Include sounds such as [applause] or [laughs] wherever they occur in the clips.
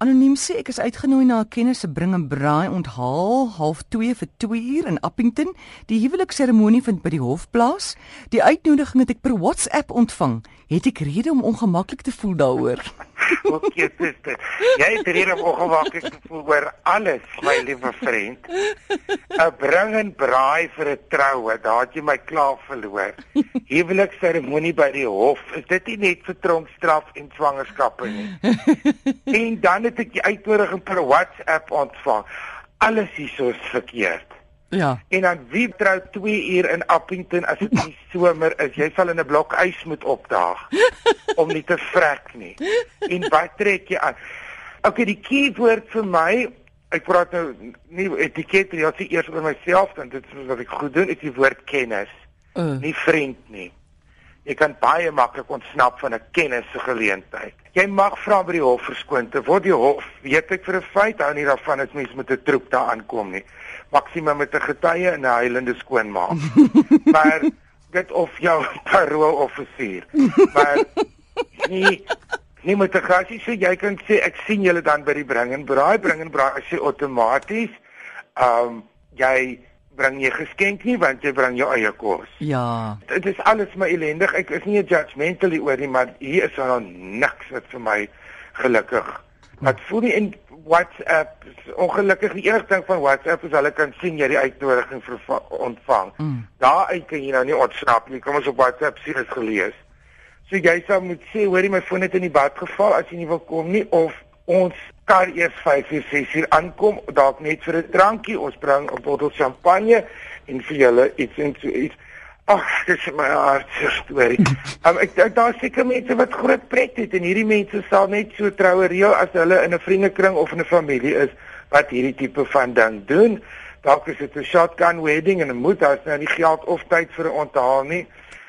Anoniem sê ek is uitgenooi na 'n kennis se bring en braai onthaal half 2 vir 2 uur in Appington. Die huwelikseremonie vind by die hof plaas. Die uitnodiging het ek per WhatsApp ontvang. Het ek rede om ongemaklik te voel daaroor? [laughs] Okay, sister. Jy het rede om ongemaklik te voel oor alles, my liewe vriend. 'n Bring en braai vir 'n troue, daar het jy my klaar verloor. Huwelikseremonie by die hof, is dit nie net vir tronkstraf en swangerskappe nie? En dan het ek die uitnodiging per WhatsApp ontvang. Alles hierso is verkeerd. Ja. En dan wie trou 2 uur in Appington as dit nie somer is, jy sal in 'n blok ys moet opdaag om nie te vrek nie. En wat trek jy aan? Okay, die keyword vir my, ek praat nou nie etiket nie, ek sê eers oor myself dan dit is wat ek goed doen, is die woord kennis, Uh, nie vriend nie. Jy kan baie maklik ontsnap van 'n kennis se geleentheid. Jy mag vra by die hof verskoon te word. Die hof weet ek vir 'n feit hou nie daarvan as mens met 'n troep daar aankom nie. Maksimum met 'n getuie en 'n huilende skoonmaak. [laughs] maar dit of jou [laughs] parole offisier. Maar nie nie met 'n gasie sê jy kan sê ek sien julle dan by die bring en braai bring en braai as jy outomaties ehm um, jy bring jy geskenk nie want jy bring jou eie kos. ja. Dit is alles maar ellendig. Ek is nie 'n judgmental oor nie, maar hier is daar niks wat vir my gelukkig. Wat voel nie in WhatsApp ongelukkig die enigste ding van WhatsApp is hulle kan sien jy die uitnodiging ontvang. Mm. Daaruit kan jy nou nie ontsnap nie. Kom ons op WhatsApp sien dit gelees. So jy sou moet sê, hoorie my foon het in die bad geval as jy nie wil kom nie of ons kan eers 5 uur 6 uur aankom dalk net vir 'n drankie. Ons bring 'n bottel champagne en vir julle iets en so iets. Ag, dis my hartseer storie. um, [laughs] ek ek daar seker mense wat groot pret het en hierdie mense sal net so troue reël as hulle in 'n vriendekring of in 'n familie is wat hierdie tipe van ding doen. Dalk is dit 'n shotgun wedding en 'n moet as nou nie geld of tyd vir 'n onthaal nie.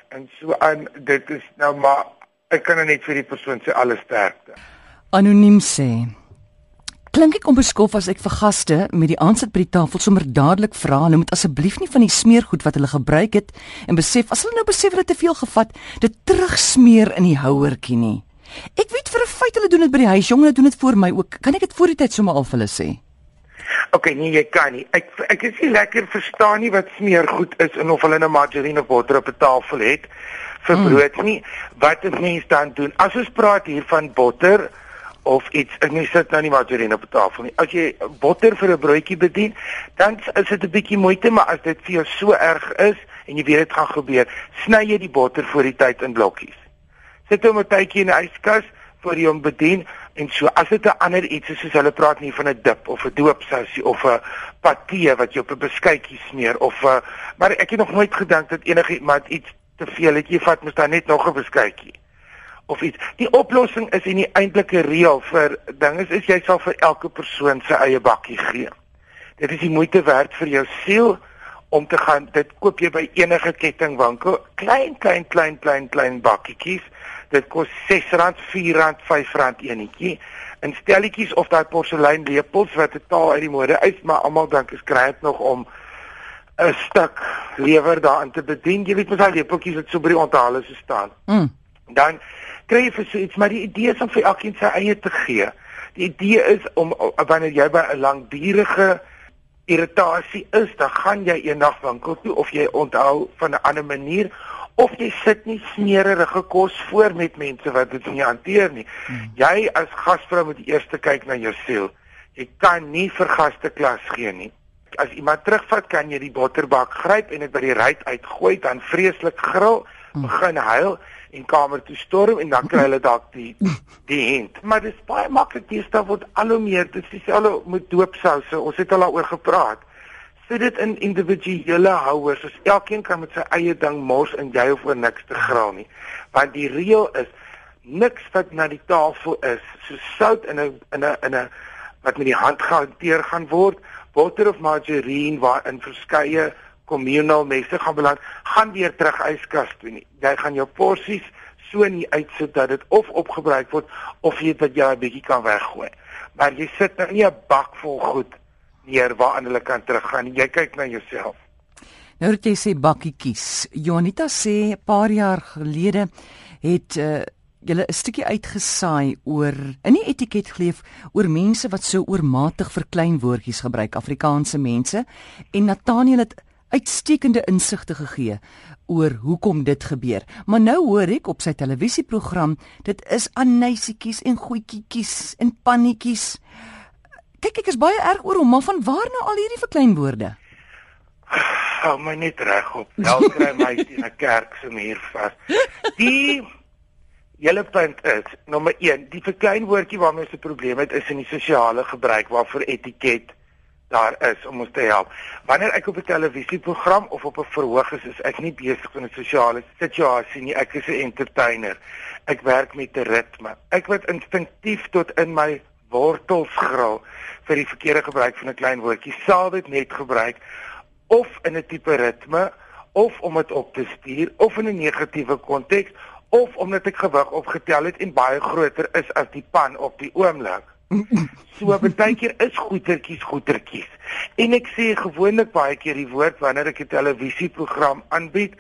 En so aan dit is nou maar ek kan nou net vir die persoon sê alle sterkte. Anoniem sê Klink ek onbeskof as ek vir gaste met die aansit by die tafel sommer dadelik vra hulle moet asseblief nie van die smeergoed wat hulle gebruik het en besef as hulle nou besef hulle het te veel gevat, dit terugsmeer in die houertjie nie. Ek weet vir 'n feit hulle doen dit by die huis, jonge, hulle doen dit vir my ook. Kan ek dit voor die tyd sommer al vir hulle sê? OK, nee, jy kan nie. Ek ek is nie lekker verstaan nie wat smeergoed is en of hulle nou margarine of botter op 'n tafel het vir Mm. brood nie. Wat 'n mens dan doen? As ons praat hier van botter of iets, ek mens sit nou nie margarine op 'n tafel nie. As jy botter vir 'n broodjie bedien, dan is dit 'n bietjie moeite, maar as dit vir jou so erg is en jy weet dit gaan gebeur, sny jy die botter voor die tyd in blokkies. Sit hom 'n tydjie in die yskas voor jy hom bedien en so as dit 'n ander iets is soos hulle praat nie van 'n dip of 'n doopsousie of 'n patee wat jy op 'n beskuitjie smeer of 'n maar ek het nog nooit gedink dat enigiemand iets te veel het jy vat mos dan net nog 'n beskuitjie of iets. Die oplossing is in die eintlike reël vir dinge is jy sal vir elke persoon sy eie bakkie gee. Dit is die moeite werd vir jou siel om te gaan dit koop jy by enige kettingwinkel klein klein klein klein klein bakkietjies dit kos R6 R4 R5 enetjie in stelletjies of daai porselein lepels wat totaal uit die mode is maar almal dink is kry dit nog om 'n stuk lewer daarin te bedien jy weet mos al lepeltjies wat so by die onthale so staan Mm. dan kry jy vir so iets maar die idee is om vir elkeen sy eie te gee. Die idee is om wanneer jy by 'n langdurige irritasie is, dan gaan jy eendag winkel toe of jy onthou van 'n ander manier of jy sit nie smeerige kos voor met mense wat dit nie hanteer nie. Hmm. Jy as gasvrou moet eers kyk na jou siel. Jy kan nie vir gaste klas gee nie. As iemand terugvat, kan jy die botterbak gryp en dit by die ruit uitgooi, dan vreeslik gril, begin huil en kamer toe storm en dan kry hulle dalk die die hint. Maar dis baie maklik deesdae word al hoe meer dit is dieselfde met doopsouse. Ons het al daaroor gepraat. Sit dit in individuele houers. Dus elkeen kan met sy eie ding mors en jy hoef oor niks te gril nie. Want die reël is niks wat na die tafel is, so sout in 'n in 'n in 'n wat met die hand gehanteer gaan word, botter of margarine waarin verskeie communal messe gaan beland, gaan weer terug yskas toe nie. Jy gaan jou porsies so nie uitsit dat dit of opgebruik word of jy dit jy 'n bietjie kan weggooi. Maar jy sit nou nie 'n bak vol goed neer waaraan hulle kan teruggaan. Jy kyk na jouself. Nou dat jy sê bakkietjies. Jonita sê 'n paar jaar gelede het uh, julle 'n stukkie uitgesaai oor in die etiket geleef oor mense wat so oormatig verklein woordjies gebruik, Afrikaanse mense en Nathaniel het uitstekende insigte gegee oor hoekom dit gebeur. Maar nou hoor ek op sy televisieprogram, dit is anysietjies en goetjies en pannetjies. Kyk ek is baie erg oor hom, maar van waar nou al hierdie verkleinwoorde? Hou my net reg op. Wel kry my [laughs] in 'n kerk se muur vas. Die hele punt is nommer 1, die verkleinwoordjie waarmee ons 'n probleem het is in die sosiale gebruik waarvoor etiket daar is om ons te help. Wanneer ek op 'n televisieprogram of op 'n verhoog is, is ek nie besig met 'n sosiale situasie nie. Ek is 'n entertainer. Ek werk met 'n ritme. Ek word instinktief tot in my wortels gril vir die verkeerde gebruik van 'n klein woordjie. Sal dit net gebruik of in 'n tipe ritme of om dit op te stuur of in 'n negatiewe konteks of omdat ek gewig opgetel het en baie groter is as die pan op die oomblik. So baie keer is goetertjies goetertjies. En ek sê gewoonlik baie keer die woord wanneer ek 'n televisieprogram aanbied,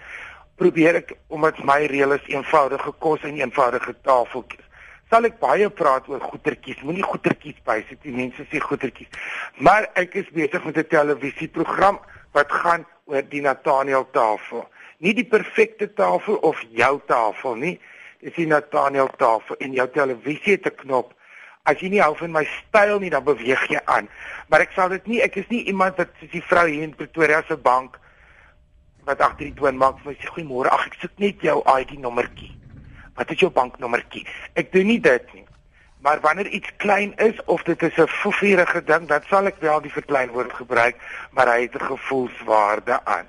probeer ek omdat my reël is eenvoudige kos en eenvoudige tafeltjies. Sal ek baie praat oor goetertjies, moenie goetertjies bysit nie. Mense sê goetertjies. Maar ek is besig met 'n televisieprogram wat gaan oor die Nathaniel tafel. Nie die perfekte tafel of jou tafel nie. Dis die Nathaniel tafel en jou televisie het 'n knop As jy nie hou van my styl nie, dan beweeg jy aan. Maar ek sal dit nie, ek is nie iemand wat soos die vrou hier in Pretoria se bank wat agter die toon maak vir my sê goeiemôre. Ag, ek soek net jou ID nommertjie. Wat is jou banknommertjie? Ek doen nie dit nie. Maar wanneer iets klein is of dit is 'n fofierige ding, dan sal ek wel die verkleinwoord gebruik, maar hy het 'n gevoelswaarde aan.